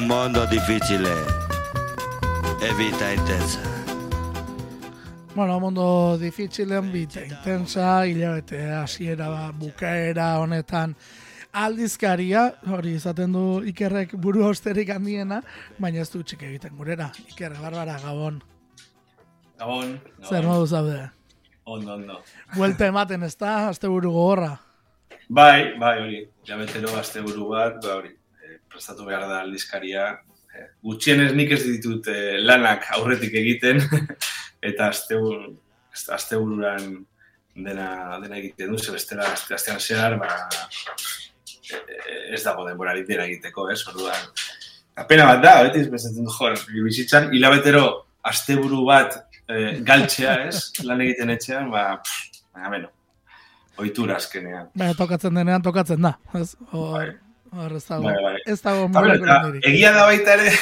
un mondo difficile e vita intensa. Bueno, mundo difizilen bita intensa, hilabete hasiera ba, bukaera honetan aldizkaria, hori izaten du ikerrek buru osterik handiena, baina ez du txik egiten gurera. Iker, barbara, gabon. Gabon. Zer modu zaude? Ondo, ondo. Buelte ematen ez da, azte buru gogorra. Bai, bai, hori. Jabetero azte buru bat, ba, hori. Eh, prestatu behar da aldizkaria. Eh, gutxienez nik ez ditut eh, lanak aurretik egiten, eta azte bururan dena, dena egiten du, bestela azte, astean zehar, ba, eh, ez dago denborarik dena egiteko, ez, orduan. Apena bat da, beti bezatzen du, jo, bizitzan, hilabetero asteburu bat eh, galtzea, ez, lan egiten etxean, ba, pff, baina, beno, ohitura azkenean. Baina tokatzen denean tokatzen da. Ez, hor, hor ez dago, Bai, bai. ez dago mugimendurik. egia da baita ere,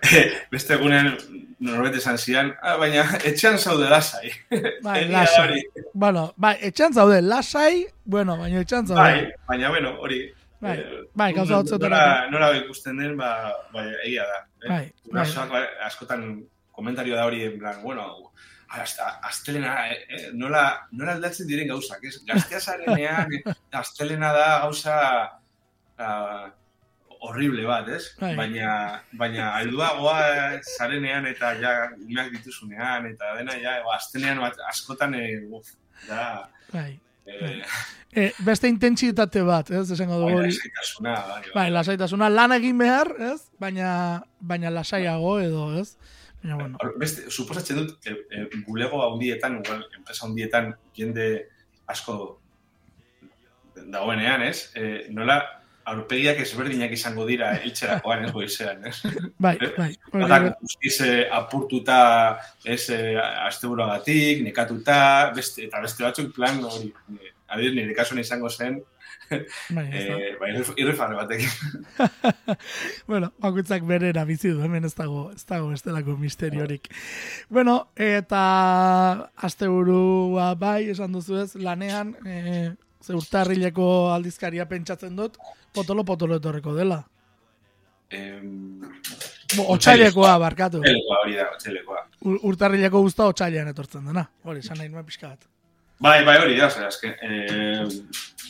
beste egunen norbait esan zian, ah, baina etxean zaude lasai. Bai, da lasai. Bueno, bai, etxan zaude, lasai, bueno, baina etxan zaude. Bai, baina, bueno, hori. Bai, eh, bai, gauza nora- batzuetarako. Nora ikusten den, ba, bai, egia da. Eh? Bai, bai. Gurasoak, bai, askotan komentario da hori, en plan, bueno, hasta, astelena, eh, eh, nola, nola aldatzen diren gauzak, ez? Gaztea zarenean, astelena da gauza ah, horrible bat, ez? Bai. Baina, baina alduagoa zarenean eta ja umeak dituzunean eta dena ja, ba, astenean bat, askotan, eh, uf, da, Bai. eh, E, beste intentsitate bat, ez, esango dugu baina hori. esaitasuna, bai, bai. Bai, lasaitasuna lan egin behar, ez? Baina, baina lasaiago edo, ez? Baina, bueno, Beste, suposatzen dut, e, e, bulego handietan, igual, enpresa handietan, jende asko dagoenean, ez? E, nola, aurpegiak ezberdinak izango dira hiltzerakoan, ez goizean, ez? bai, bai. hori- Batak guztiz eh, apurtuta, ez, eh, asteburuagatik, nekatuta, beste, eta beste batzuk plan, hori, eh, adibidez, nire kasuan izango zen, bai, eh, bai, batekin. Bueno, bakoitzak berera bizi du, hemen ez dago, ez dago estelako misteriorik. Bueno, eta asteburua bai, esan duzu ez, lanean, e, ze urtarrileko aldizkaria pentsatzen dut, potolo-potolo etorreko dela. Em, Bo, Otsailekoa, barkatu. Otsailekoa, hori da, otsailekoa. Ur- Urtarrileko guzta otsailean etortzen dena. Hori, esan nahi nuen pixka bat. Bai, bai, hori da, zer, azken, eh,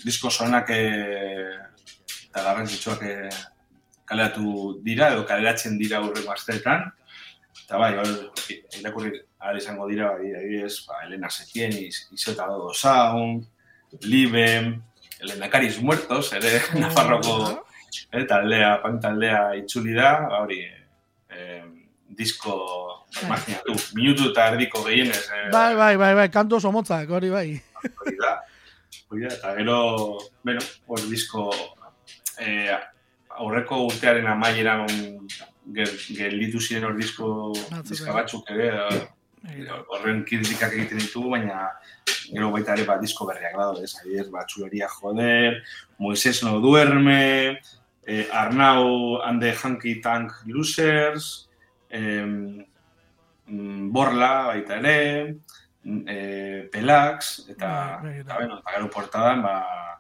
disko sonak eh, eta garrantzitsuak eh, kaleratu dira, edo kaleratzen dira urreko asteetan. Eta bai, irakurri ahal izango dira, bai, adibidez, ba, Elena Setien, Isota Dodo Sound, Libe, Lehendakariz Muertos, ere Nafarroko eh, taldea, pan taldea itzuli da, ba, hori, eh, disko, imaginatu, minutu eta erdiko gehienez, eh, Bai, bai, bai, bai, kantu oso motzak, hori bai. hori da. Hori da, eta gero, bueno, hor disko, eh, aurreko urtearen amaieran gel, gelditu ziren hor disko, diska ere. batzuk ere, eh, horren kritikak egiten ditugu, baina gero baita ere bat disko berriak daude, ez, adibidez, batzuleria joder, Moisés no duerme, eh, Arnau and the Hanky Tank Losers, mm, Borla baita ere, mm, eh, Pelax, eta, Bai, bai, eta, bai. bueno, eta gero portadan, ba,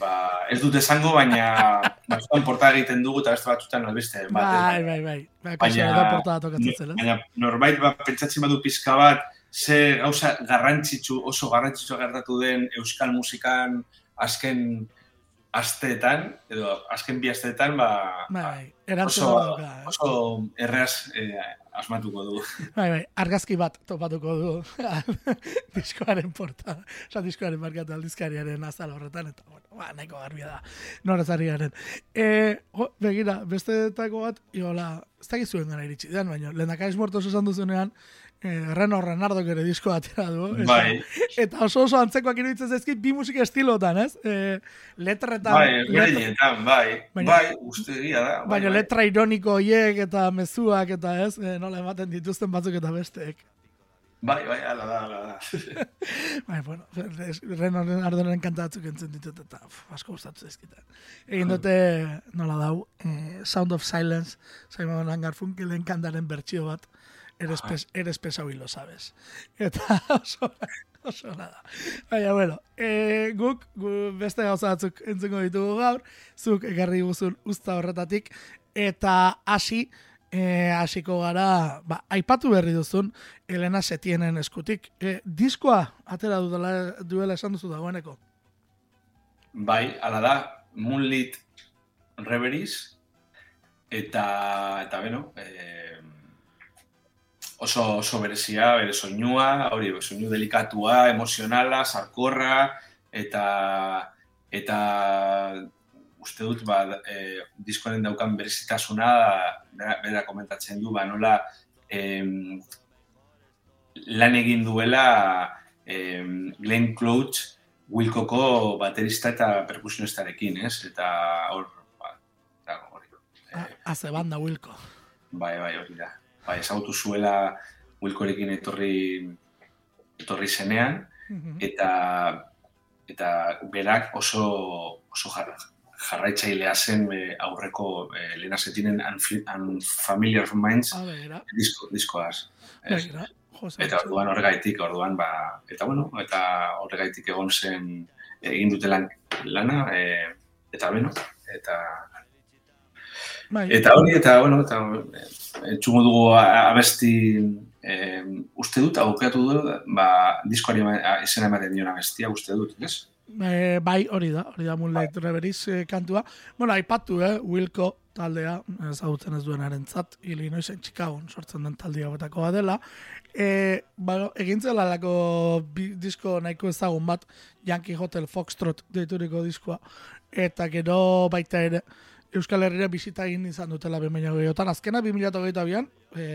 ba, ez dut esango, baina batzutan portada egiten dugu eta beste batzutan albiste bat. ez? Bai, bai, bai. Bai, kasu Baina- tokatzen zela. Baina norbait ba, pentsatzen badu pizka bat, ze gauza garrantzitsu, oso garrantzitsua gertatu den euskal musikan azken asteetan, edo azken bi asteetan, ba, Bai, erantzun oso, eh? oso erraz eh, asmatuko du. Bai, bai, argazki bat topatuko du diskoaren portada. Osa, diskoaren markatu aldizkariaren azal horretan, eta, bueno, ba, nahiko garbia da. Noraz ari garen. E, jo, begira, beste bat, iola, ez dakiz zuen iritsi den, baina, lehendakariz muertos esan duzunean, eh, Reno Renardo ere disko atera du. Eta, Bai, eta oso oso antzekoak iruditzen zaizkit bi musika estilotan, ez? E, letretan, bai, letra- bai, Baina- bai, uste da. Bai, baina bai. letra ironiko hiek eta mezuak eta ez, e, nola ematen dituzten batzuk eta besteek. Bai, bai, ala da, ala da. Bai, bueno, Renon Ardonen kantatzuk entzun ditut eta uf, asko gustatu zaizkitan. Egin dute, nola dau, eh, Sound of Silence, Simon Garfunkelen kantaren bertsio bat, eres, pes, eres pesado y lo sabes. Eta oso, oso nada. Baina, bueno, e, guk, gu beste gauza batzuk entzungo ditugu gaur, zuk egarri guzun usta horretatik, eta hasi e, hasiko gara, ba, aipatu berri duzun, Elena Setienen eskutik. E, diskoa, atera duela, duela esan duzu dagoeneko? Bai, ala da, Moonlit Reveries, eta, eta beno, e, oso, oso berezia, bere soinua, hori, soinu delikatua, emozionala, sarkorra, eta eta uste dut ba, e, diskoaren daukan berezitasuna bera, bera komentatzen du, ba, nola em, lan egin duela em, Glenn Cloutz Wilkoko baterista eta perkusionistarekin, ez? Eta hor, ba, da, hori. E, Aze banda Wilko. Bai, bai, hori da. Bai, ezagutu zuela Wilkorekin etorri etorri zenean, eta eta berak oso oso jarra, jarraitzailea zen e, aurreko e, Lena Setinen Unfamiliar Minds ah, disko, diskoaz. Eta orduan horregaitik, orduan, ba, eta bueno, eta horregaitik egon zen egin dute lan, lana, e, eta beno, eta bai. eta hori, eta bueno, eta txungo dugu abesti e, uste dut, aukeatu du, ba, diskoari izena ematen dion abestia, uste dut, ez? E, bai, hori da, hori da Moonlight bai. Reveries e, kantua. Bueno, aipatu, eh, Wilco taldea, ezagutzen ez duenaren zat, Illinoisen Chicago sortzen den taldea betako dela. E, ba, egintzen lalako disko nahiko ezagun bat, Yankee Hotel Foxtrot deituriko diskoa, eta gero baita ere, Euskal Herriera bisita egin izan dutela behin gehiotan. Azkena 2008an, e,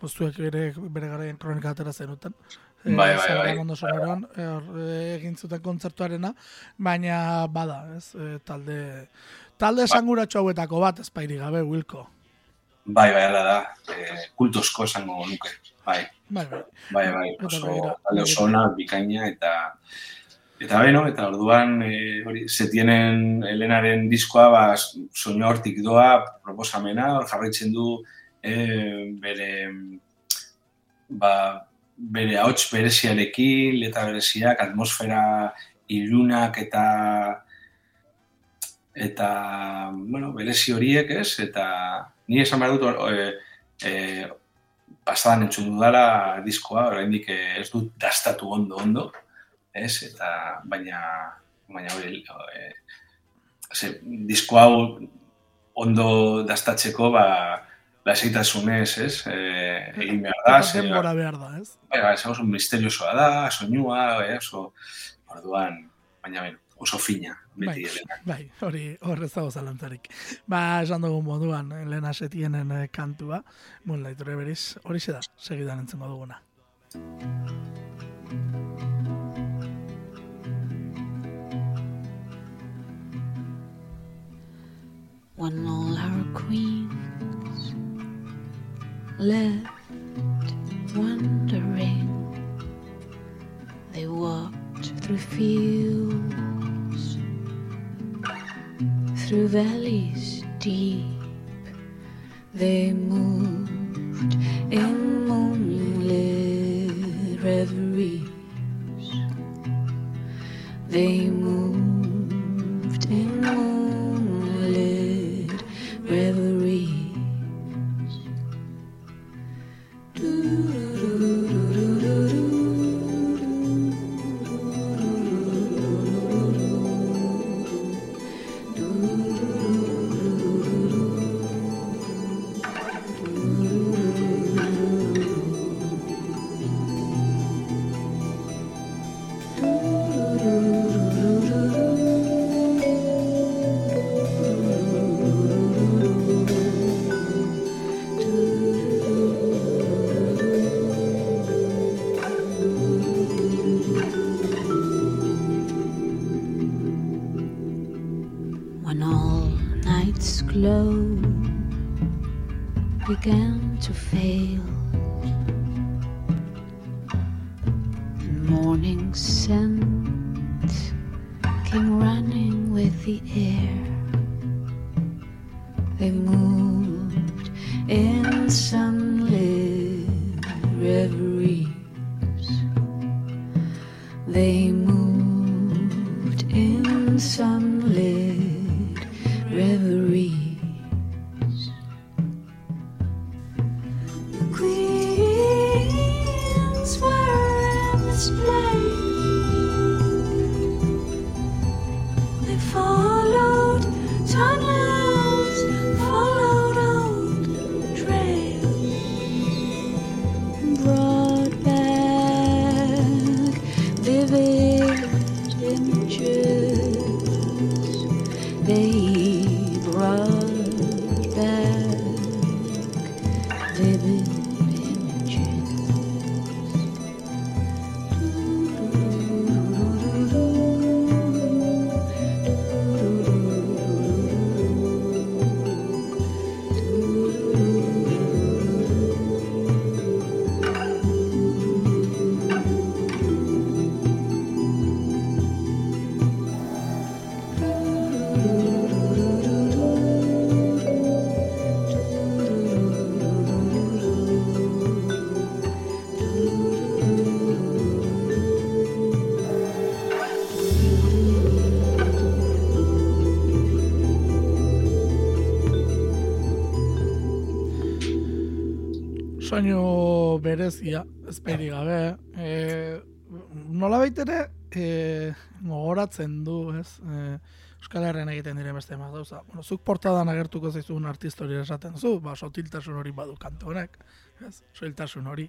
boztuek ere bere garaien kronika atera zenuten. Eh, bai, bai, bai. Ondo sonoran, eh, egin zuten kontzertuarena, baina bada, ez, e, talde talde ba. esanguratxo hauetako bat, espairi gabe, Wilko. Bai, bai, ala da, e, kultosko esango nuke, bai. Bai, bai. Bai, bai, oso, talde oso ona, bikaina, eta Eta beno, eta orduan, e, hori, se tienen Elenaren diskoa, ba, soño hortik doa, proposamena, hor jarraitzen du, e, bere, ba, bere ahots bereziarekin, leta bereziak, atmosfera ilunak eta eta, bueno, berezi horiek, ez? Eta ni esan behar dut, e, e, pasadan entzun dudala diskoa, oraindik ez dut dastatu ondo ondo, ez? Eta baina baina hori e, disko hau ondo dastatzeko, ba, lasaitasunez, ez? Eh, egin behar da. Eta denbora behar da, ez? Bai, bai, oso misteriosoa da, soinua, eh, oso, orduan, baina ben, oso fina, beti bai, Bai, hori horrez dago zalantzarik. Ba, esan dugu moduan, Elena Setienen eh, kantua, Moonlight Reveries, hori da, segidan entzun duguna. When all our queens left wandering. They walked through fields, through valleys deep. They moved in moonlit reveries. They moved sunlit reveries. Soinu berezia, ezpeirik gabe. E, nola baitere, e, gogoratzen du, ez? E, Euskal Herrian egiten diren beste emaz dauza. Bueno, zuk portadan agertuko zaizun artistori esaten zu, ba, sotiltasun hori badu kanto honek, ez? Soiltasun hori.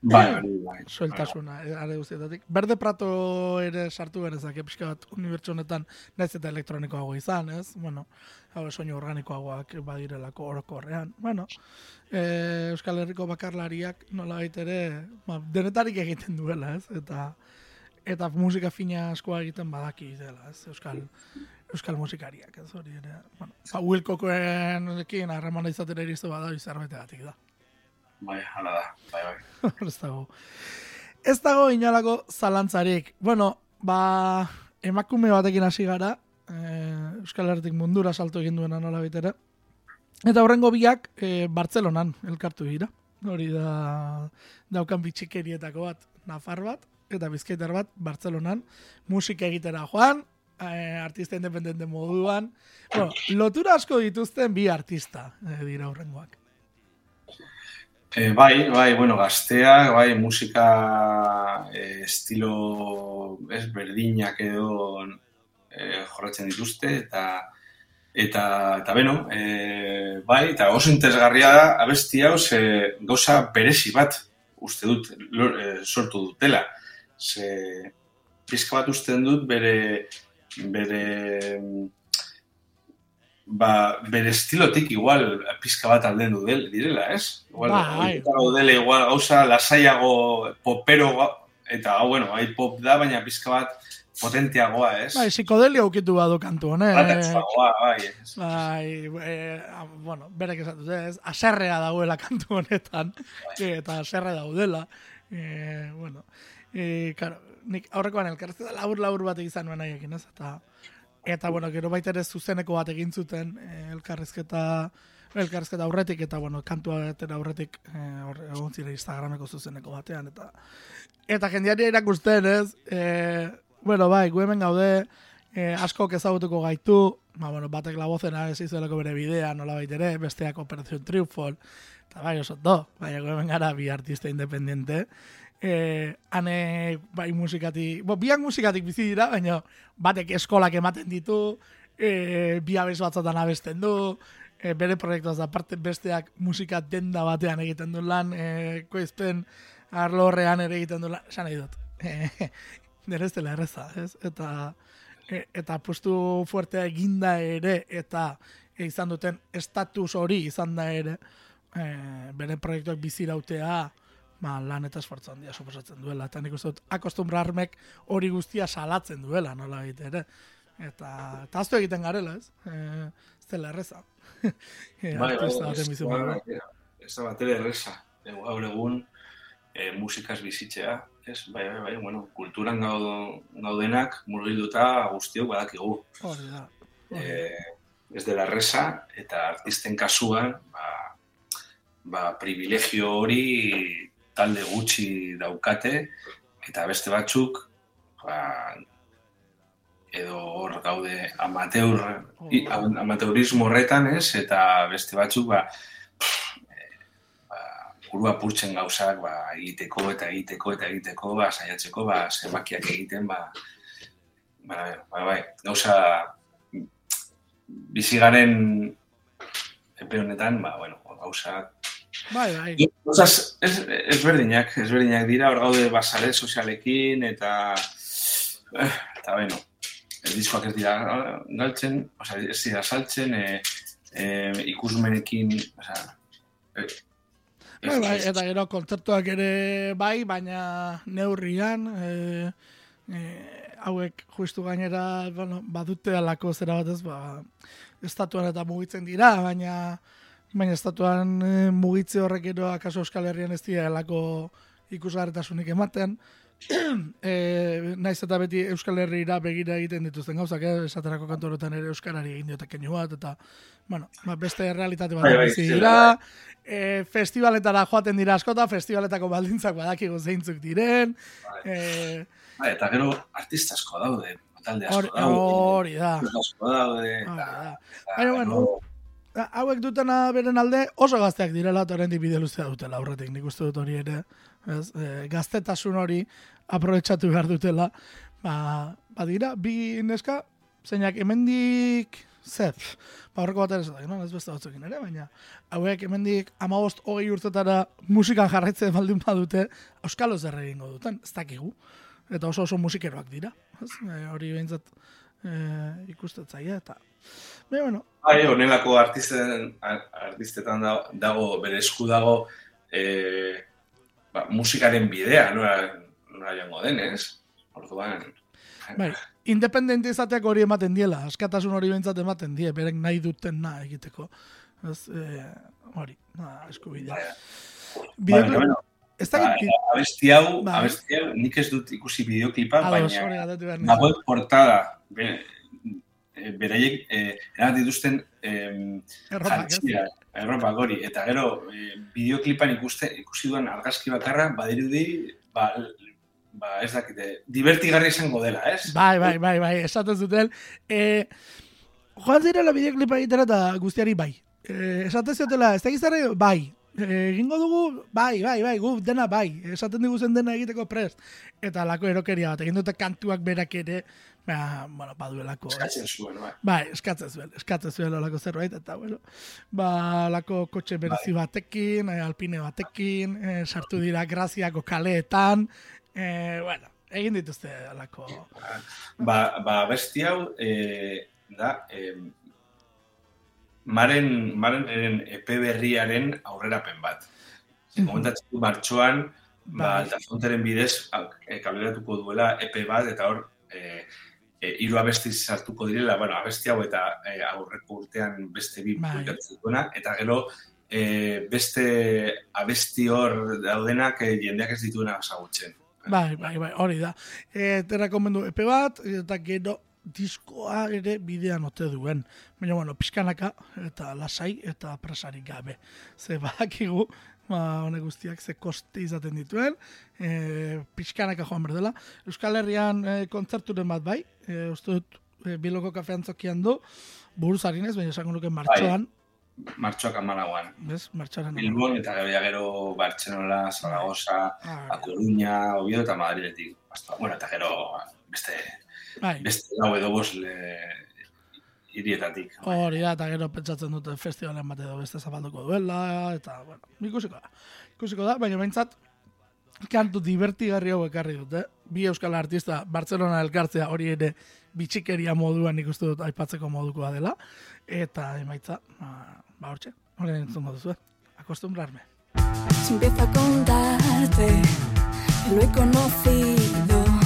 Bai, bai, bai. Soiltasuna, eh, are guztietatik. Berde Prato ere sartu genezak, pixka bat unibertsu honetan, naiz eta elektronikoago izan, ez? Bueno, hau soinu organikoagoak badirelako orokorrean. Bueno, e, Euskal Herriko bakarlariak nola ere, ba, denetarik egiten duela, ez? Eta eta musika fina askoa egiten badaki dela, ez? Euskal euskal musikariak, ez hori ere. Bueno, ba, Wilcokoen ekin harremana izatera iriztu bada izarbetegatik da. Bai, hala da, bai, bai. ez dago. Ez dago inolako zalantzarik. Bueno, ba, emakume batekin hasi gara, eh, Euskal Herretik mundura salto egin duena nola bitere. Eta horrengo biak e, Bartzelonan elkartu dira. Hori da daukan bitxikerietako bat, nafar bat, eta bizkaitar bat, Bartzelonan, musika egitera joan, eh, artista independente moduan. Bueno, lotura asko dituzten bi artista eh, dira horrengoak. E, bai, bai, bueno, gaztea, bai, musika e, estilo ez berdinak edo e, jorratzen dituzte, eta eta, eta beno, e, bai, eta oso interesgarria da, abesti hau, ze gauza berezi bat, uste dut, lor, e, sortu dutela. Ze, pizka bat uste dut, bere, bere, ba, bere estilotik igual pizka bat alden du del, direla, ez? Igual, bai. dele, igual gauza lasaiago popero, eta hau, bueno, hai pop da, baina pizka bat potenteagoa, ez? Bai, psikodelia ukitu badu kantu honek. Bai, bai, ez. Bai, e, bueno, berek esatu, ez? Aserrea dagoela kantu honetan, bai. eta aserre daudela. E, bueno, e, karo, nik aurrekoan elkarrezketa labur-labur bat egizan nuen nahiekin, ez? Eta, Eta, bueno, gero baita ere zuzeneko bat egin zuten eh, elkarrezketa elkarrezketa aurretik, eta, bueno, kantua gatera aurretik eh, egon zire Instagrameko zuzeneko batean, eta eta jendiari erakusten, ez? Eh, bueno, bai, gu hemen gaude, eh, asko ezagutuko gaitu, ba, bueno, batek labozena ez izueleko bere bidea, nola baitere, besteak Operación Triunfol, eta bai, oso do, bai, hemen gara bi artista independiente, eh, ane bai musikati, bo, biak musikatik bizi dira, baina batek eskolak ematen ditu, eh, bi abez batzatan abesten du, eh, bere proiektuaz aparte besteak musika denda batean egiten du lan, eh, koizpen arlo ere egiten du lan, esan nahi dut. Eh, dela erreza, ez? Eta, e, eta puestu fuertea eginda ere, eta e, izan duten estatus hori izan da ere, e, bere proiektuak bizirautea, ba, lan eta esfortzu handia suposatzen duela. Eta nik uste dut, akostumbra armek hori guztia salatzen duela, nola egite ere. Eta, eta aztu egiten garela, ez? E, ez dela erreza. e, bai, bai, ez da bat erreza. Gaur egun, e, musikaz bizitzea, ez? Bai, bai, bai, bueno, kulturan gaudenak, murgilduta guztiok badakigu. Hori da. E, ez dela erreza, eta artisten kasuan, ba, ba, privilegio hori talde gutxi daukate, eta beste batzuk, ba, edo hor gaude amateur, amateurismo horretan, ez? Eta beste batzuk, ba, ba, urua purtzen gauzak, ba, egiteko eta egiteko eta egiteko, ba, saiatzeko, ba, zenbakiak egiten, ba, ba, ba, ba, gauza bizigaren epe honetan, ba, bueno, gauza Bai, bai. Osas, ez, ez berdinak, ez berdinak dira, hor gaude basare sozialekin, eta, eh, eta bueno, el diskoak ez dira galtzen, oza, ez dira saltzen, e, e, ikusmenekin, oza, e, bai, bai, eta gero kontzertuak ere bai, baina neurrian, e, e, hauek justu gainera, bueno, badute alako zera batez, ba, estatuan eta mugitzen dira, baina, Baina estatuan e, mugitze horrek ero akaso Euskal Herrian ez dira elako ikusgarretasunik ematen. e, naiz eta beti Euskal Herriera begira egiten dituzten gauzak, eh? esaterako kantorotan ere Euskarari egin diote keinu bat, eta bueno, ba, beste realitate bat bai, bai, dira. E, festivaletara joaten dira askota, festivaletako baldintzak badakigu zeintzuk diren. E, bai, eta gero artistasko daude, talde asko daude. Hori da. Asko daude. Baina, bueno, hauek dutena beren alde oso gazteak direla eta oraindik bide luzea dutela aurretik nik uste dut hori ere ez, e, gaztetasun hori aprobetxatu behar dutela ba, badira bi neska zeinak hemendik zer ba horreko bat ere no? ez beste batzukin ere baina hauek hemendik amabost hogei urtetara musikan jarraitzen baldin badute euskalo zer egingo duten ez dakigu eta oso oso musikeroak dira ez? E, hori behintzat e, ikustetzaia eta Baina, bueno, Bai, honelako artisten, artistetan da- dago, bere esku dago, e, ba, musikaren bidea, nora, nora joango denez. Orduan, bai, independente izateak hori ematen diela, askatasun hori behintzat ematen die, berek nahi duten na egiteko. Ez, e, hori, na, eskubidea. bai, baina, bueno, ez ba, dakit, abesti hau, Bai. abesti hau, nik ez dut ikusi bideoklipa, baina nizun. web portada, be, e, beraiek, e, erat dituzten, ez? jantzia, erropak hori, eta gero e, bideoklipan ikuste, ikusi duan argazki bakarra, badirudi, ba, ba, ez dakite, divertigarri izango dela, ez? Bai, bai, bai, bai, esaten zuten. E, joan zirela bideoklipa egitera eta guztiari bai. E, esaten ziotela, ez da gizarre, bai. Egingo dugu, bai, bai, bai, gu dena bai. Esaten digu zen dena egiteko prest. Eta lako erokeria bat, egin dute kantuak berak ere, ba, bueno, baduelako. Eskatzen zuen, bai. Bai, eskatzen zuen, eskatzen zuen olako zerbait, eta bueno, ba, lako kotxe berezi batekin, eh, alpine batekin, eh, sartu dira graziako kaleetan, eh, bueno, egin dituzte olako... Ba, ba besti hau, e, da, e, maren, maren EP berriaren aurrerapen bat. Mhm. Komentatzen du martxoan, ba, Bai. altafonteren bidez, e, kaleratuko duela EP bat, eta hor, e, e, hiru abesti sartuko direla, bueno, abesti hau eta e, aurreko urtean beste bi Bai. publikatzen duena, eta gero e, beste abesti hor daudenak e, jendeak ez dituena ezagutzen. Bai, bai, bai, hori da. E, te rekomendu epe bat, eta gero diskoa ere bidean ote duen. Baina, bueno, pixkanaka, eta lasai, eta presarik gabe. Ze badakigu, ba, honek guztiak ze koste izaten dituen, e, pixkanaka joan berdela. Euskal Herrian e, kontzerturen bat bai, e, uste dut, e, biloko kafean zokian du, buruz harinez, baina esango nuke martxoan, Martxoak amalauan. bez, martxoan. Bilbon eta gero ja gero Bartzelona, Zaragoza, Ah, A Coruña, Oviedo eta Madridetik. Bueno, eta gero beste bai. beste lau edo bost le, hirietatik. Hori da, eta gero pentsatzen dute festivalen bat edo beste zapalduko duela, eta, bueno, ikusiko da. Ikusiko da, baina behintzat, kantu divertigarri hau ekarri dute. Bi euskal artista, Barcelona elkartzea hori ere bitxikeria moduan ikustu dut aipatzeko modukoa dela. Eta emaitza, ba, ba hortxe, hori entzungo duzu, acostumbrarme. Si empiezo a contarte que lo he conocido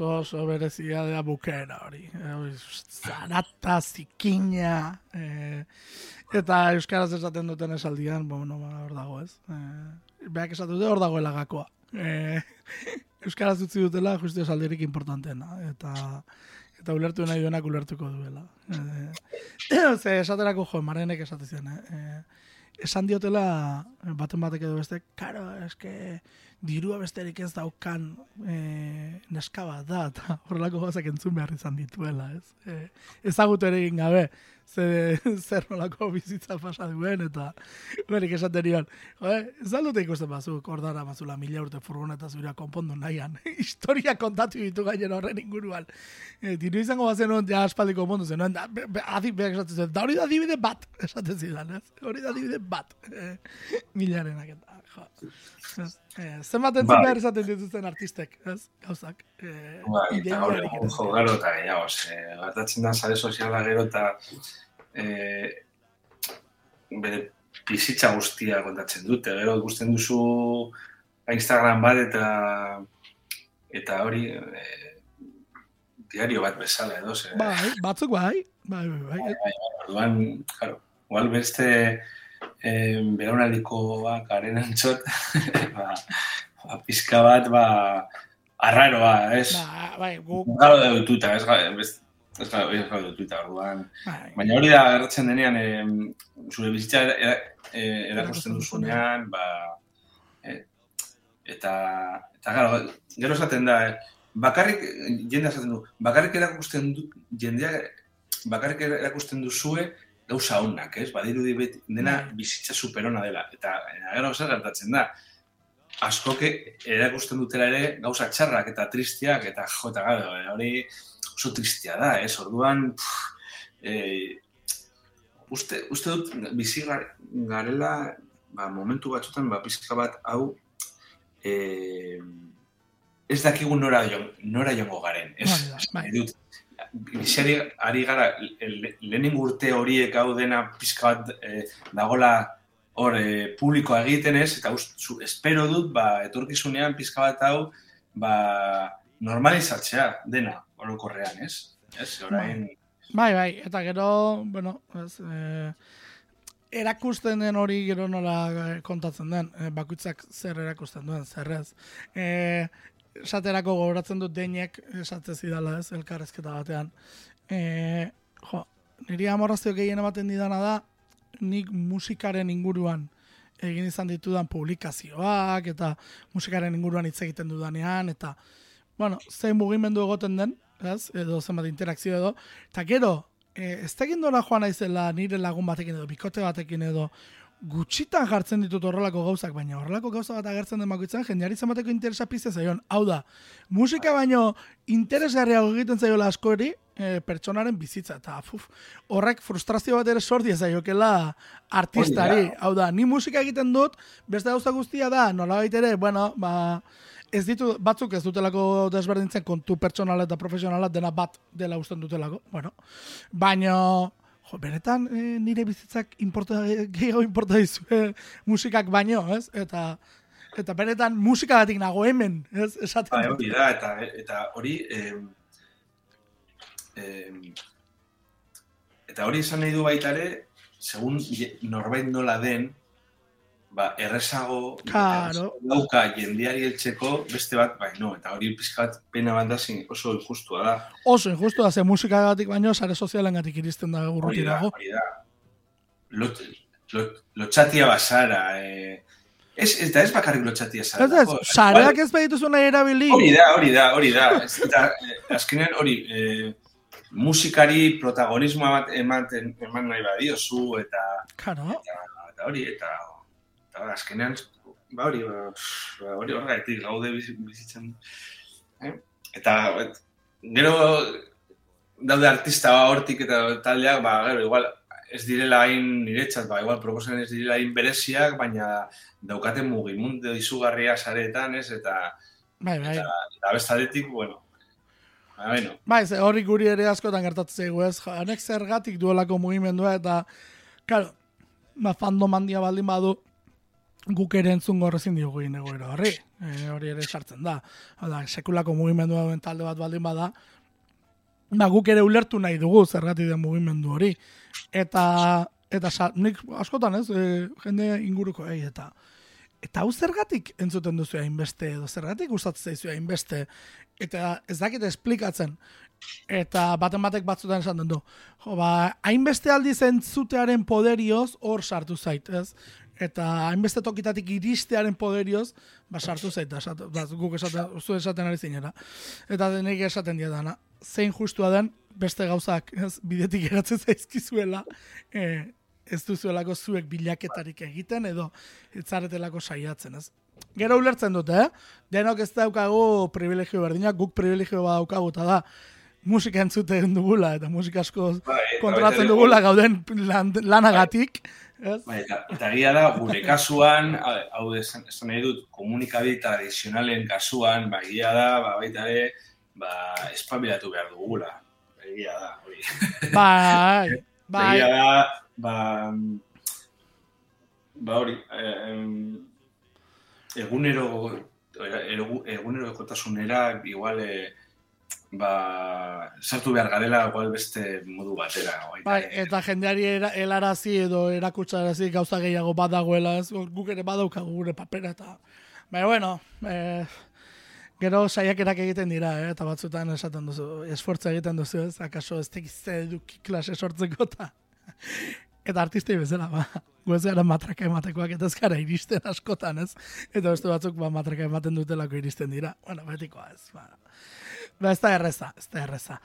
oso, oso, berezia da bukera hori. Eh, Zarata, zikina, eh, eta Euskaraz esaten duten esaldian, bueno, ba, hor dago ez. Eh, beak esatu dute hor dagoela gakoa. Eh, Euskaraz utzi dutela justu esaldirik importantena. Eta eta ulertu nahi duenak ulertuko duela. Eh, ze, esaterako jo, marenek esate zian, eh? eh esan diotela baten batek edo beste, karo, eske dirua besterik ez daukan e, neska bat da, eta horrelako gozak entzun behar izan dituela, ez? E, ezagutu ere gabe, ze, zer nolako bizitza pasa duen, eta berik esaten nion, ez dute ikusten bazuk, ordara bazula mila urte furgoneta zuria konpondu nahian, historia kontatu ditu gainen horren inguruan. E, diru izango bazen hon, ja aspaldiko konpondu zen, da, be, be, adi, be, esaten zen, da hori da dibide bat, esaten zidan, ez? Hori da dibide bat, e, milarenak eta, jo. Ez, e, zenbat entzun bai. behar esaten dituzten artistek, ez? Gauzak. E, bai, eta hori, jo, gero, eta gehiago, gertatzen da, sare soziala gero, eta e, bere bizitza guztia kontatzen dute. Gero ikusten duzu Instagram bat eta eta hori e, diario bat bezala edo ze. Bai, batzuk bai. Bai, bai, bai. bai, bai, bai orduan, claro, igual beste eh, belaunaldiko ba, garen antzot, ba, ba, pizka bat, ba, arraroa, ez? Ba, bai, guk... Garo da dututa, ez, Ez hori ez da, orduan. Bai. Baina hori da, erratzen denean, e, zure bizitza erakusten duzunean, ba, e, eta, eta gara, gero esaten da, eh, bakarrik, jendea esaten du, bakarrik erakusten du, jendea, bakarrik erakusten duzue, gauza honak, ez? Badiru dena bai. bizitza superona dela. Eta, gero, zer gertatzen da, askoke erakusten dutela ere gauza txarrak eta tristiak, eta jota gara, hori, oso tristia da, ez? Orduan, e, uste, uste dut, bizi garela, ba, momentu batzutan, ba, pizka bat, hau, e, ez dakigu nora, jo, nora jongo garen, ez? Bai, bai. Biziari ari gara, lehenin urte horiek hau dena pizka bat e, dagola hor e, publikoa egiten ez, eta ustu, espero dut, ba, etorkizunean pizka bat hau, ba, normalizatzea dena, orokorrean, ez? Ez, orain... Bai, bai, eta gero, bueno, ez, eh, erakusten den hori gero nola eh, kontatzen den, eh, bakuitzak zer erakusten duen, zer ez. Eh, esaterako gogoratzen dut deinek esatze zidala ez, elkarrezketa batean. Eh, jo, niri amorrazio gehien ematen didana da, nik musikaren inguruan egin izan ditudan publikazioak, eta musikaren inguruan hitz egiten dudanean, eta, bueno, zein mugimendu egoten den, ez? edo zenbat interakzio edo, eta gero, e, ez tegin dola joan aizela nire lagun batekin edo, bikote batekin edo, gutxitan jartzen ditut horrelako gauzak, baina horrelako gauza bat agertzen den bakoitzan, jendeari zenbateko interesa pizte zaion. Hau da, musika baino interesgarria egiten zaiola askori, e, pertsonaren bizitza, eta fuf, horrek frustrazio bat ere sordi zaiokela artistari. Hau da, ni musika egiten dut, beste gauza guztia da, nola ere, bueno, ba, ez ditu, batzuk ez dutelako desberdintzen kontu pertsonala eta profesionala dena bat dela usten dutelako, bueno. Baina, jo, benetan e, nire bizitzak importa, gehiago importa dizu musikak baino, ez? Eta, eta benetan musika batik nago hemen, ez? Esaten ba, hori da, eta, eta hori, eh, eh, eta hori esan nahi du baitare, segun norbait nola den, ba, errezago claro. dauka jendiari eltzeko beste bat, bai, no, eta hori pizkat pena bat da oso injustua da. Oso injustua da, ze musika gatik baino, sare sozialen gatik iristen da urruti dago. Hori da, lot, lot, lotxatia basara, eh, Ez, ez da ez bakarrik lotxatia zara. Ez ez, sareak ez behituzu nahi erabili. Hori da, hori da, hori da. Ez, eta, eh, azkenean hori, eh, musikari protagonismoa bat eman, eman nahi badiozu, eta, claro. eta, eta hori, eta azkenean, ba hori, ba, ba hori horregatik gaude bizitzen. Eh? Eta, et, gero, daude artista hortik eta taldeak, ba, gero, igual, ez direla hain niretzat, ba, igual, proposen ez direla hain bereziak, baina daukaten mugimundu izugarria saretan, ez, eta, bai, bai. eta, eta bestaletik, bueno, Ba, bueno. Bai, hori guri ere askotan gertatzen zego, ez? Hanek zergatik duelako mugimendua eta, claro, ba, fandom handia baldin badu, guk ere entzun gorrezin diogu egin egoera horri. E, hori ere sartzen da. Hala, sekulako mugimendu duen talde bat baldin bada, ba, guk ere ulertu nahi dugu zergatik den mugimendu hori. Eta, eta sa, nik askotan ez, e, jende inguruko, ei, eta eta hau zergatik entzuten duzu hainbeste, edo zergatik gustatzen zaizu hainbeste, eta ez dakit esplikatzen, eta baten batek batzutan esan du. Jo, ba, hainbeste aldiz entzutearen poderioz hor sartu zait, ez? Eta hainbeste tokitatik iristearen poderioz, ba, sartu zait, esat, da, guk esaten, zu esaten ari zinera. Eta denek esaten dira dana, zein justua den, beste gauzak, ez, bidetik eratzen zaizkizuela, e, ez duzuelako zuek bilaketarik egiten, edo etzaretelako saiatzen, ez? Gero ulertzen dute, eh? Denok ez daukagu privilegio berdinak, guk privilegio bat daukagu, eta da, musika entzuten dugula, eta musika asko Bai, kontratzen bai, dugula gauden lan, lanagatik. Ez? Bai, eta, eta egia da, gure kasuan, hau esan, esan nahi dut, komunikabide tradizionalen kasuan, ba, egia da, ba, baita ere, ba, espabilatu behar dugula. Egia da, hori. Bai, bai, Egia da, ba, ba hori, em, egunero, egu- egunero ekotasunera, igual, e, ba, sartu behar garela, igual beste modu batera. baita bai, eta jendeari era, helarazi edo erakutsarazi gauza gehiago badagoela, ez? Guk ere badaukagu gure papera, eta... Baina, bueno, eh, gero saiakerak egiten dira, eh? eta batzutan esaten duzu, esfortza egiten duzu, ez? Akaso ez tekizte eduki klase sortzeko, eta... Eta artistei bezala, ba, gu ez gara matraka ematekoak eta ez gara iristen askotan, ez? Eta beste batzuk ba, matraka ematen dutelako iristen dira. Bueno, betikoa ez, ba. Ba, ez da erreza, ez da erreza.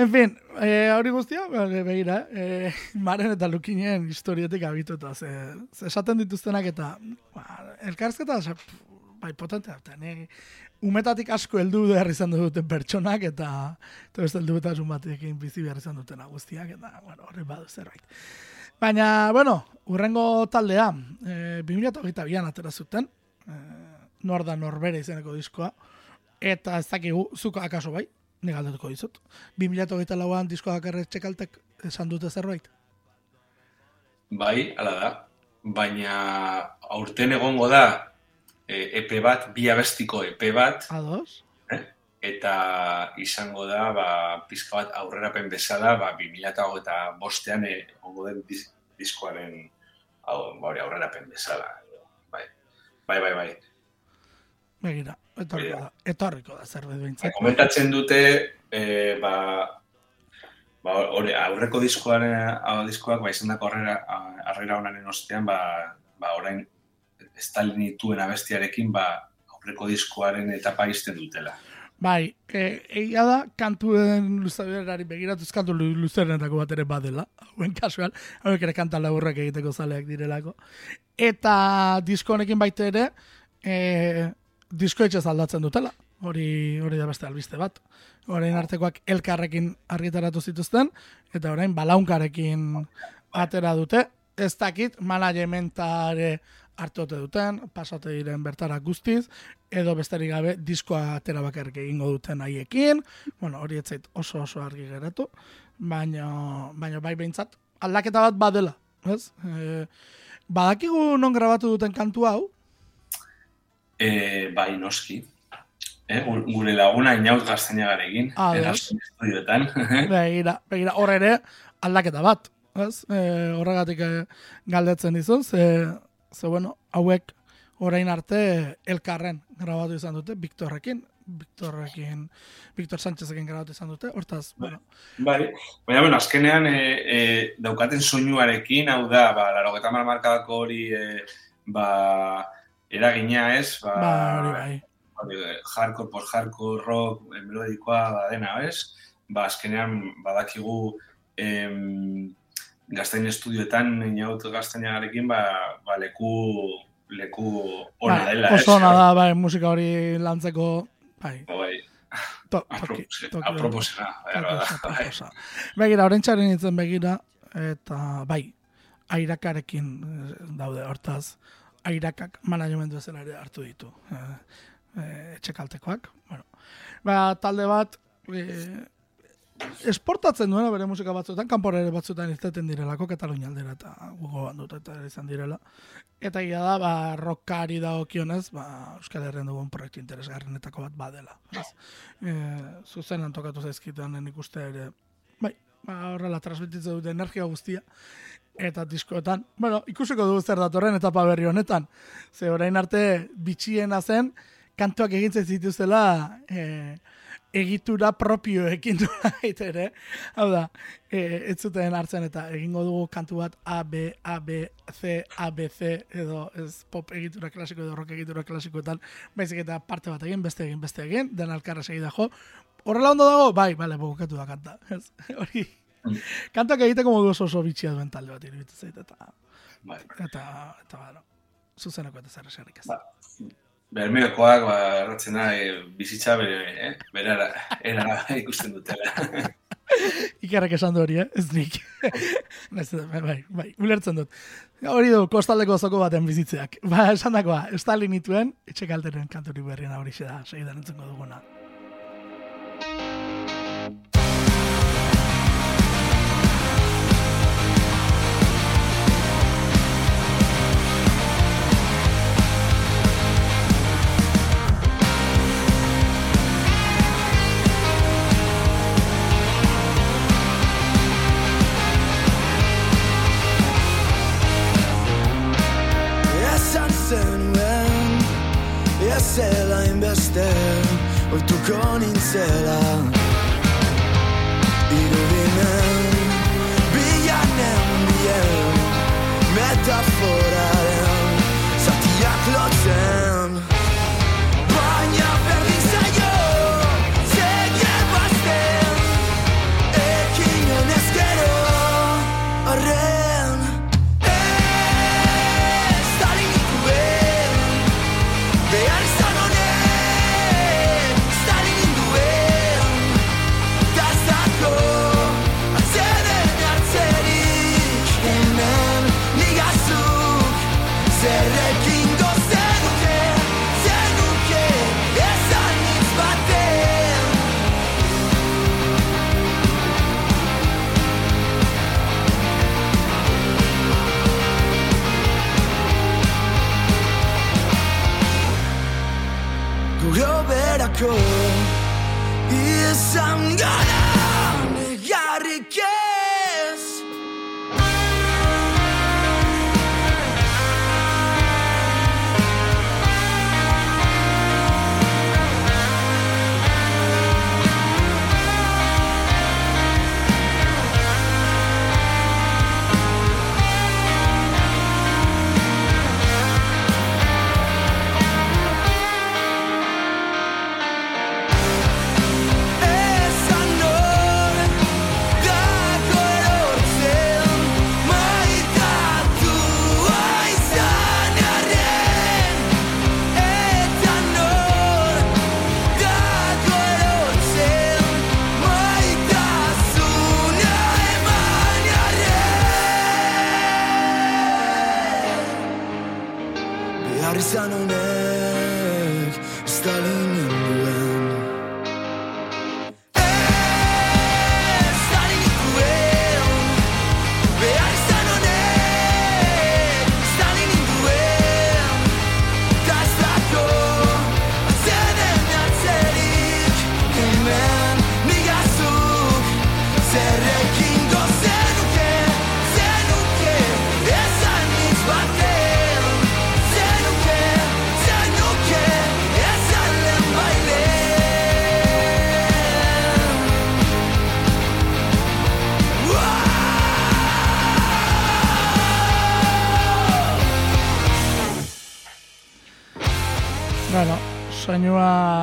En fin, eh, hori guztia, ba, begira, eh, maren eta lukinen historietik abituta, ze, ze esaten dituztenak eta, ba, elkarrizketa, ze, bai, potentea, eta ne, umetatik asko heldu behar izan duten pertsonak, eta, eta beste heldu batekin bizi behar izan dutena guztiak, eta, bueno, horri badu zerbait. Baina, bueno, urrengo taldea, e, 2008an atera zuten, e, nor da norbere izeneko diskoa, eta ez dakigu, zuko akaso bai, nik galdetuko dizut. 2008 lauan diskoa bakarre txekaltek esan dute zerbait. Bai, hala da. Baina aurten egongo da e, epe bat, bi abestiko epe bat, Ados? eta izango da, ba, pizka bat aurrerapen bezala, ba, 2008 bostean e, egongo den dis, diskoaren hau, ba, aurrerapen bezala. Bai, bai, bai. bai. Begira, etorriko da, etorriko da zerbait Ba, behintzat. komentatzen dute, e, ba, ba, hori, aurreko diskoaren, hau diskoak, ba, izan dako arrera, arrera honaren ostean, ba, ba, orain, estalinituen abestiarekin, ba, aurreko diskoaren etapa izten dutela. Bai, e, egia da, kantuen luzaberari begiratuz kantu lu- luzerenetako bat ere badela, hauen kasual, hauek ere kanta laburrak egiteko zaleak direlako. Eta disko honekin baita ere, e, disko etxez aldatzen dutela, hori hori da beste albiste bat. Orain artekoak elkarrekin argitaratu zituzten, eta orain balaunkarekin atera dute, ez dakit managementare hartu ote duten, pasate diren bertara guztiz, edo besterik gabe diskoa atera bakarrik egingo duten haiekin, bueno, hori ez zait oso oso argi geratu, baina, baina bai behintzat, aldaketa bat badela, ez? E, badakigu non grabatu duten kantu hau, E, bai, noski. E, gu- gure laguna inaut gaztainagarekin, Ah, erazten estudioetan. begira, begira, hor ere aldaketa bat, ez? E, horregatik eh, galdetzen dizun, ze, ze bueno, hauek orain arte elkarren grabatu izan dute, Victorrekin, Victorrekin, Victor Sánchezekin grabatu izan dute, hortaz, bueno, Bai, baina, bueno, azkenean e, e, daukaten soinuarekin, hau da, ba, laro markadako hori, e, ba, eragina ez, ba, ba, hori bai. hardcore, post-hardcore, rock, melodikoa da dena, ez? Ba, azkenean, badakigu em, gaztain estudioetan, inaut gaztainagarekin, ba, ba, leku, leku ona Bai, dela, oso ona da, bai, musika hori lantzeko, bai, Bai, to, toki, toki, aproposena, bai, Aproposa, bai. Begira, orentxaren nintzen begira, eta bai, airakarekin eh, daude, hortaz, airakak managementu ezela ere hartu ditu. Eh, eh, etxekaltekoak. Bueno. Ba, talde bat, eh, esportatzen duena bere musika batzuetan, kanpora ere batzuetan irteten direlako, Katalunia aldera eta gugo bandut eta izan direla. Eta gira da, ba, rockari da okionez, ba, Euskal Herrian dugun proiektu interesgarrenetako bat badela. Ez? E, zuzen antokatu zaizkitan nik uste ere, bai, ba, horrela transmititzen dute energia guztia, eta diskoetan, bueno, ikusiko dugu zer datorren etapa berri honetan. Ze orain arte bitxiena zen, kantuak egintzen zituzela, eh, egitura propioekin du ere. Hau da, e, ez zuten hartzen eta egingo dugu kantu bat A, B, A, B, C, A, B, C, edo ez pop egitura klasiko edo rock egitura klasikoetan, baizik eta parte bat egin, beste egin, beste egin, den alkarra segi jo. Horrela ondo dago, bai, bale, bukatu da kanta. Ez, hori, kantuak egiteko modu oso oso bitxia duen talde bat iruditzen zait, eta, Bai. eta, eta, bueno, zuzeneko eta zer esarik ez. Ba, Bermeokoak, ba, erratzena, e, bizitza bere, eh? berara, erara ikusten dutela. Ikerrek esan du hori, eh? Ez nik. Bai, bai, bai, ulertzen dut. Hori du, kostaldeko zoko baten bizitzeak. Ba, esan dakoa, Stalin ituen, etxe kalteren kanturi berriena hori da, segidan entzengo duguna. morning till I.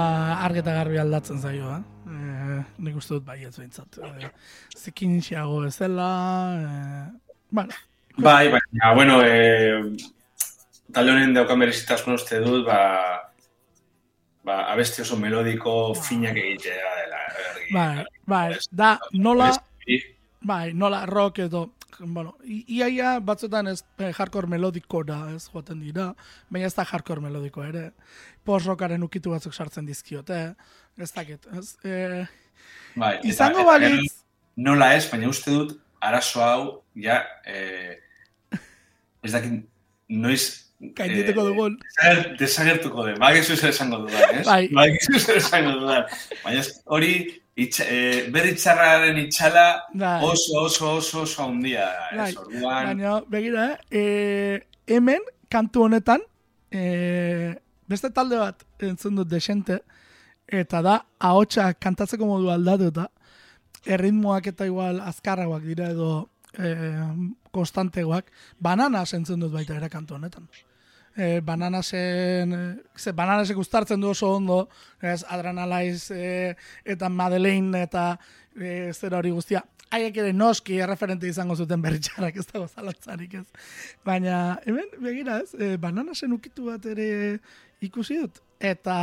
soinua argi eta garbi aldatzen zaio, eh? E, nik uste dut baiet behintzat. E, zikin xeago bezala, e, bueno, Bai, baina, bueno, e, talde honen daukan berezitasun uste dut, ba, ba, abesti oso melodiko finak egitea dela. bai, bai, da nola, bai, nola rock edo bueno, iaia batzutan ez eh, hardcore melodikora ez joaten dira, baina ez da hardcore melodiko ere. Post-rockaren ukitu batzuk sartzen dizkiote, ez dakit, ez? E, Bai, izango eta balitz, gero Nola ez, baina uste dut, arazo hau, ja, eh, ez dakit, noiz... gaindituko eh, dugun. desager- Desagertuko den, ba, gizu zer esango dudan, ez? Bai. Ba, gizu zer esango dudan. Baina hori, itxa, eh, berri txarraren itxala Bai. oso, oso, oso, oso handia, Bai? Orduan, Baina, begira, eh, hemen, kantu honetan, eh, beste talde bat entzun dut desente, eta da, ahotsa kantatzeko modu aldatuta, erritmoak eta igual azkarragoak dira edo eh, konstantegoak, bananas entzun dut baita ere kantu honetan. Eh, bananasen, eh, ze bananasek uztartzen du oso ondo, ez, adrenalaiz eh, eta Madeleine eta eh, zera hori guztia. Haiek ere noski erreferente izango zuten berritxarrak ez dago zalantzarik ez. Baina, hemen, begira ez, eh, bananasen ukitu bat ere ikusi dut. Eta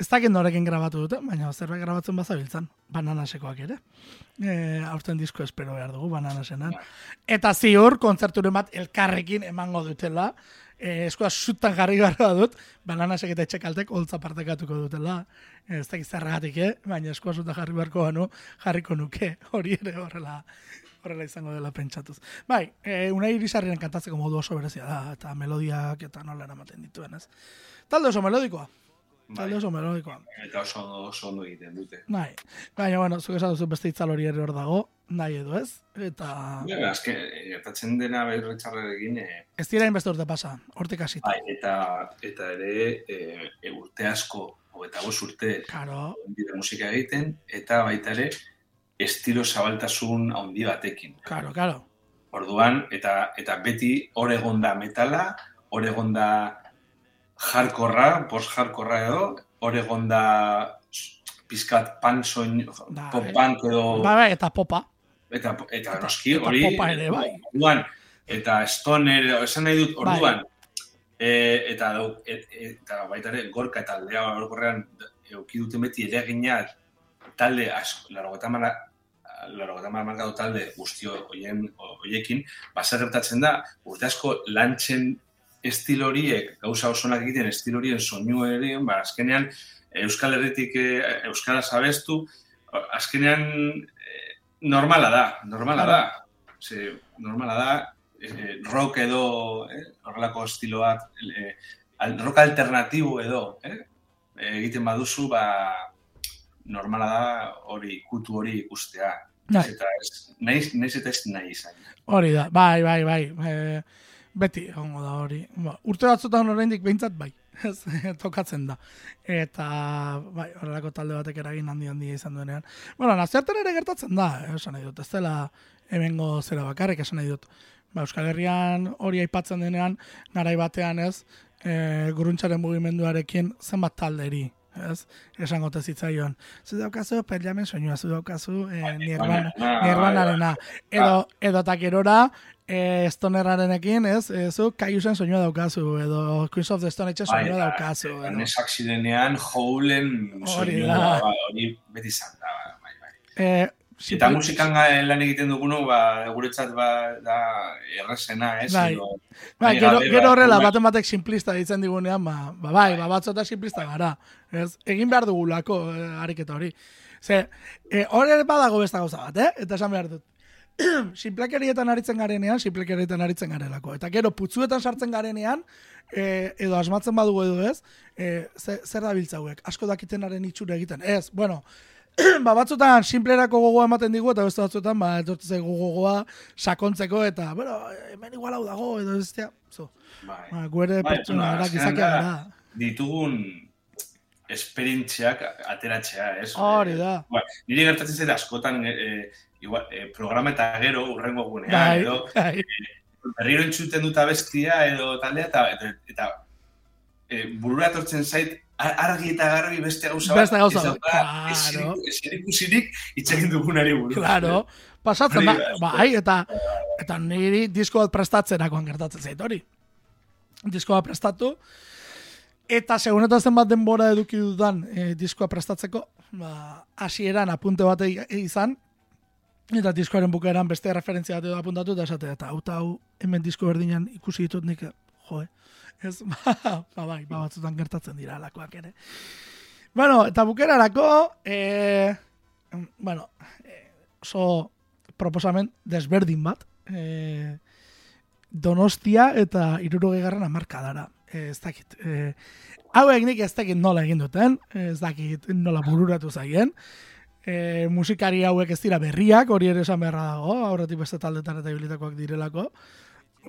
ez dakit norekin grabatu dute, baina zerbait grabatzen bazabiltzan, bananasekoak ere. E, aurten disko espero behar dugu, bananasenan. Eta ziur, kontzerturen bat elkarrekin emango dutela, e, eskoa sutan jarri gara dut, bananasek eta etxekaltek holtza partekatuko dutela. Ez dakit zergatik, eh? baina eskoa sutan jarri beharko banu, jarriko nuke, hori ere horrela horrela izango dela pentsatuz. Bai, e, unai irisarriren kantatzeko modu oso berezia da, eta melodiak eta nola eramaten dituen, ez? Talde oso melodikoa. Talde oso melodikoa. eta oso oso ondo egiten dute. Bai, baina, bueno, zuk esan duzu beste itzal hori ere hor dago, nahi edo ez, eta Ja, azken, eh, gertatzen dena berri txarrarekin, eh, ez dira inbeste urte pasa, hortik hasita. bai, eta, eta ere e, e, urte asko, hogeita bost urte, Karo, dira musika egiten, eta baita ere, estilo zabaltasun handi batekin. karo, karo. Orduan, eta, eta beti hor egon da metala, hor egon da jarkorra, post-jarkorra edo, hor egon da pizkat punk soin, Bai. pop punk edo, Bai, bai, eta popa. eta, eta noski eta hori, popa ere, bai. orduan, eta stoner, edo, esan nahi dut, orduan, e, eta, et, eta baita ere, gorka eta aldea orokorrean euki duten beti eregina talde asko, laro gota mara, laro markatu talde guztio hoien, hoiekin, baser gertatzen da, urte asko lantzen estil horiek, gauza osonak egiten estil horien soinu ere, ba, azkenean, Euskal Herritik eh, Euskara zabestu, azkenean eh, normala da, normala da. Ze, normala da, eh, rock edo, eh, horrelako estilo bat, eh, al- rock alternatibo edo, eh, egiten baduzu, ba, normala da hori, kutu hori ikustea. Bai. Eta ez, nahiz, nahiz eta ez nahi izan. Hori da, bai, bai, bai. E, beti, egongo da hori. Ba, urte batzutan oraindik behintzat bai. Ez, tokatzen da. Eta, bai, horrelako talde batek eragin handi handi izan duenean. Bueno, nazioarten ere gertatzen da, eh, esan nahi dut. Ez dela hemengo zera bakarrik, esan nahi dut. Ba, Euskal Herrian hori aipatzen denean, garai batean ez, e, guruntxaren mugimenduarekin zenbat talderi, ez? Esango te zitzaion. Zu daukazu, perlamen soinua, zu daukazu, e, nirvana, Ah, nirvanarena. Edo, edo eta gerora, e, stonerrarenekin, ez? E, zu kaiusen soinua daukazu, edo Queens of the Stone Age soinua daukazu. Edo. Nesak zirenean, joulen Hori soinua, ba, hori beti izan da. Bai, bai. E, Eta simple- musikan ga- lan egiten dugunu, ba, guretzat ba, da errazena, ez? Bai. Edo, Ba, nahi gero, gero ba, horrela, ba, baten batek simplista ditzen digunean, ba, ba bai, ba, batzota simplista gara. Ez? Egin behar dugulako eh, ariketa hori. Ze, eh, hor ere badago besta gauza bat, eh? Eta esan behar dut. Simplekerietan aritzen garenean, simplekerietan aritzen garelako. Eta gero, putzuetan sartzen garenean, eh, edo asmatzen badugu edo ez, eh, ze, zer da biltzauek, asko dakitenaren itxura egiten. Ez, bueno, ba, batzutan simplerako gogoa ematen digu, eta beste batzutan, ba, etortzen gogoa sakontzeko, eta, bueno, hemen igual hau dago, edo ez da, zo. bai. Ba, guere Bai, pertsona azkenean gizakia gara. Ditugun esperientziak ateratzea, ez? Hori da. Eh, ba, niri gertatzen zait askotan eh, igual, eh, programa eta gero urrengo gunean, Bai, edo bai, berriro entzuten dut abestia edo taldea eta eta, eta e, burura etortzen zait ar- argi eta garbi beste gauza Beste gauza bat, claro. ezer- ezer ikusirik hitz egin dugunari buruz. claro. Pasatzen da. bai, eta, eta niri disko bat prestatzerakoan gertatzen zait hori. Disko bat prestatu, eta segun eta zenbat denbora eduki dudan e, diskoa prestatzeko, ba, hasieran apunte bat e- izan, Eta diskoaren bukaeran beste referentzia bat edo apuntatu eta esate, eta hau hau hemen disko berdinan ikusi ditut nik, jo, ez, ba, ba, bai, ba, batzutan gertatzen dira alakoak ere. Bueno, eta bukerarako, e, bueno, e, oso proposamen desberdin bat, e, Donostia eta irurogei garran amarkadara. E, ez dakit. E, hauek nik ez dakit nola egin duten, ez dakit nola bururatu zaien. E, musikari hauek ez dira berriak, hori ere esan beharra dago, aurretik beste taldetan eta ibilitakoak direlako.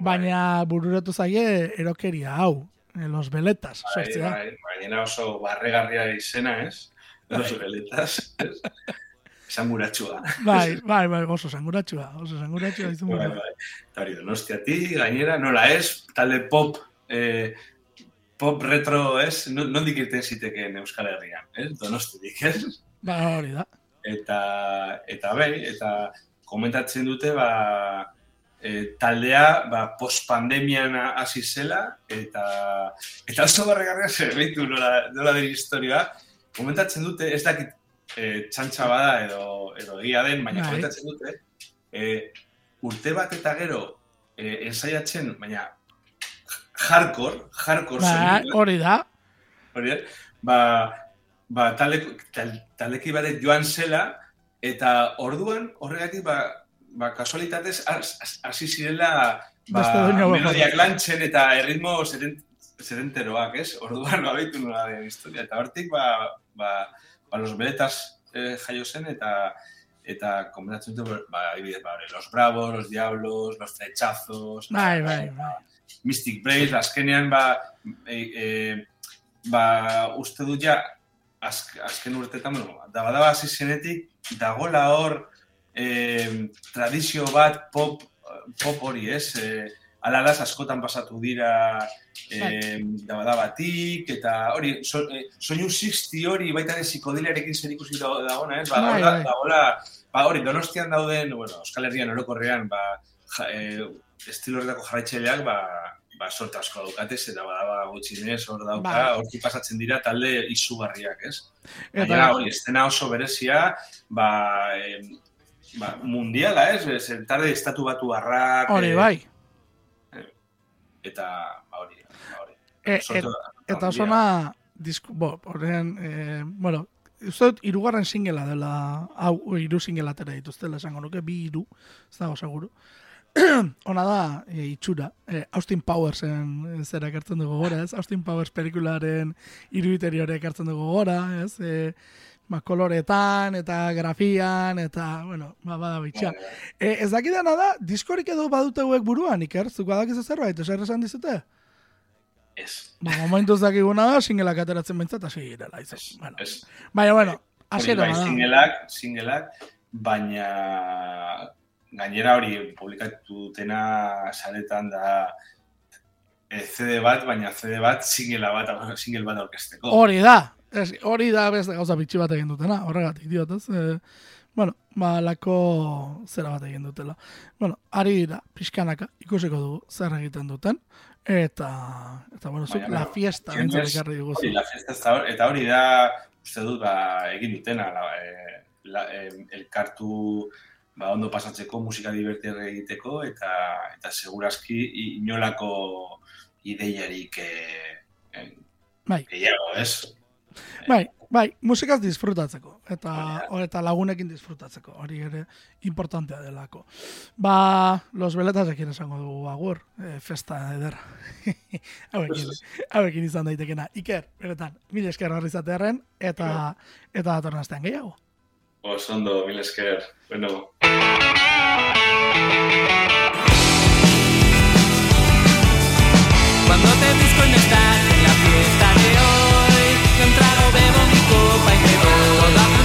Baina bururatu zaie erokeria hau, e, los beletas, Bai, sortzea. bai, gainera oso barregarria izena, ez? Los beletas. muratxua. Bai, bai, bai, oso sanguratxua, oso sanguratxua izan Bai, bai. Eta hori, donostiatik, gainera, nola ez, talde pop, eh, pop retro, ez? No- Nondik irten zitekeen Euskal Herrian, ez? Donostitik, ez? Ba, hori da. Eta, eta bai, eta komentatzen dute, ba, e, taldea, ba, post-pandemian hasi zela, eta, eta oso barregarria zerbaitu nola, nola den historioa, komentatzen dute, ez dakit e, txantxa bada edo, edo egia den, baina Bai. komentatzen dute, e, urte bat eta gero e, ensaiatzen, baina hardcore, hardcore Ba, hori da. hori, eh? ba, ba taleko, tal, taleki batek joan zela, eta orduan, horregatik, ba, ba kasualitatez, has- has- hasi zirela ba, melodiak lantzen eta erritmo zeren, zerenteroak, ez? Orduan, ba, behitu nola den historia. Eta hortik, ba, ba, ba los beletas eh, jaio zen, eta eta komentatzen dute, ba, adibidez, ba, los bravos, los diablos, los flechazos, Bai, bai, bai. Mystic Brace, azkenean, ba, e, e, ba, uste dut ja, azk, azken urtetan, bueno, da badaba hasi zenetik, dagola hor, e, tradizio bat pop, pop hori, ez? E, alalaz askotan pasatu dira e, dabadabatik, eta hori, so, e, soinu 60 hori baita ere psikodilarekin zer ikusi dago- dagoena, ez? Ba, Bai, dagoela, bai. dagoela, ba, hori, donostian dauden, bueno, Euskal Herrian orokorrean, ba, ja, e, estilo horretako jarraitzaileak, ba, ba, sorte asko daukatez, eta badaba gutxinez hor dauka, Bai. hortik pasatzen dira talde izugarriak, ez? Eta, Gainera, hori, estena oso berezia, ba, em, ba, mundiala, ez? Ez, tarde estatu batu harrak, hori bai. eta, ba, hori, ba, hori. E, et, eta handia. oso ona, disku, bo, horren, e, bueno, uste dut, irugarren singela dela, hau, iru singela atera dituztela esango nuke, bi iru, ez dago seguru. Ona da, e, itxura, e, Austin Powersen zera ekartzen dugu gora, ez? Austin Powers pelikularen iruditeri hori ekartzen dugu gora, ez? E, ba, koloretan, eta grafian, eta, bueno, ba, bada bitxa. E, ez dakidana da, diskorik edo badute hauek buruan, Iker? Zuk badakizu zerbait, eser esan dizute? Ez, Ba, momentu ez dakiguna da, singelak ateratzen bintzat, hasi girela, izo. Bueno, ez. baina, bueno, hasiera bai, singelak, singelak, baina gainera hori publikatu dutena saretan da e, CD bat, baina CD bat singela bat, single bat aurkezteko. Hori da, ez, hori da beste gauza bitxi bat egin dutena, horregatik diot, ez? E, bueno, ba, lako zera bat egin dutela. Bueno, ari dira, pixkanaka, ikusiko dugu zer egiten duten, eta, eta bueno, zuk la fiesta, bintzat ekarri Hori, diguzu. la fiesta da eta hori da, uste dut, ba, egin dutena, la, e, la, e, elkartu ba, ondo pasatzeko, musika divertirre egiteko, eta eta segurazki inolako ideiarik e, e, Bai. gehiago, ez? Bai, bai, musikaz disfrutatzeko, eta, eta lagunekin disfrutatzeko, hori ere importantea delako. Ba, los beletasekin esango dugu agur, e, festa eder. hauekin, hauekin izan daitekena. Iker, beretan, mil esker horri izatearen, eta, eta datorren astean gehiago. Oso mil esker. Bueno. Cuando te busco en estar en la fiesta de hoy, yo un trago bebo mi copa y me voy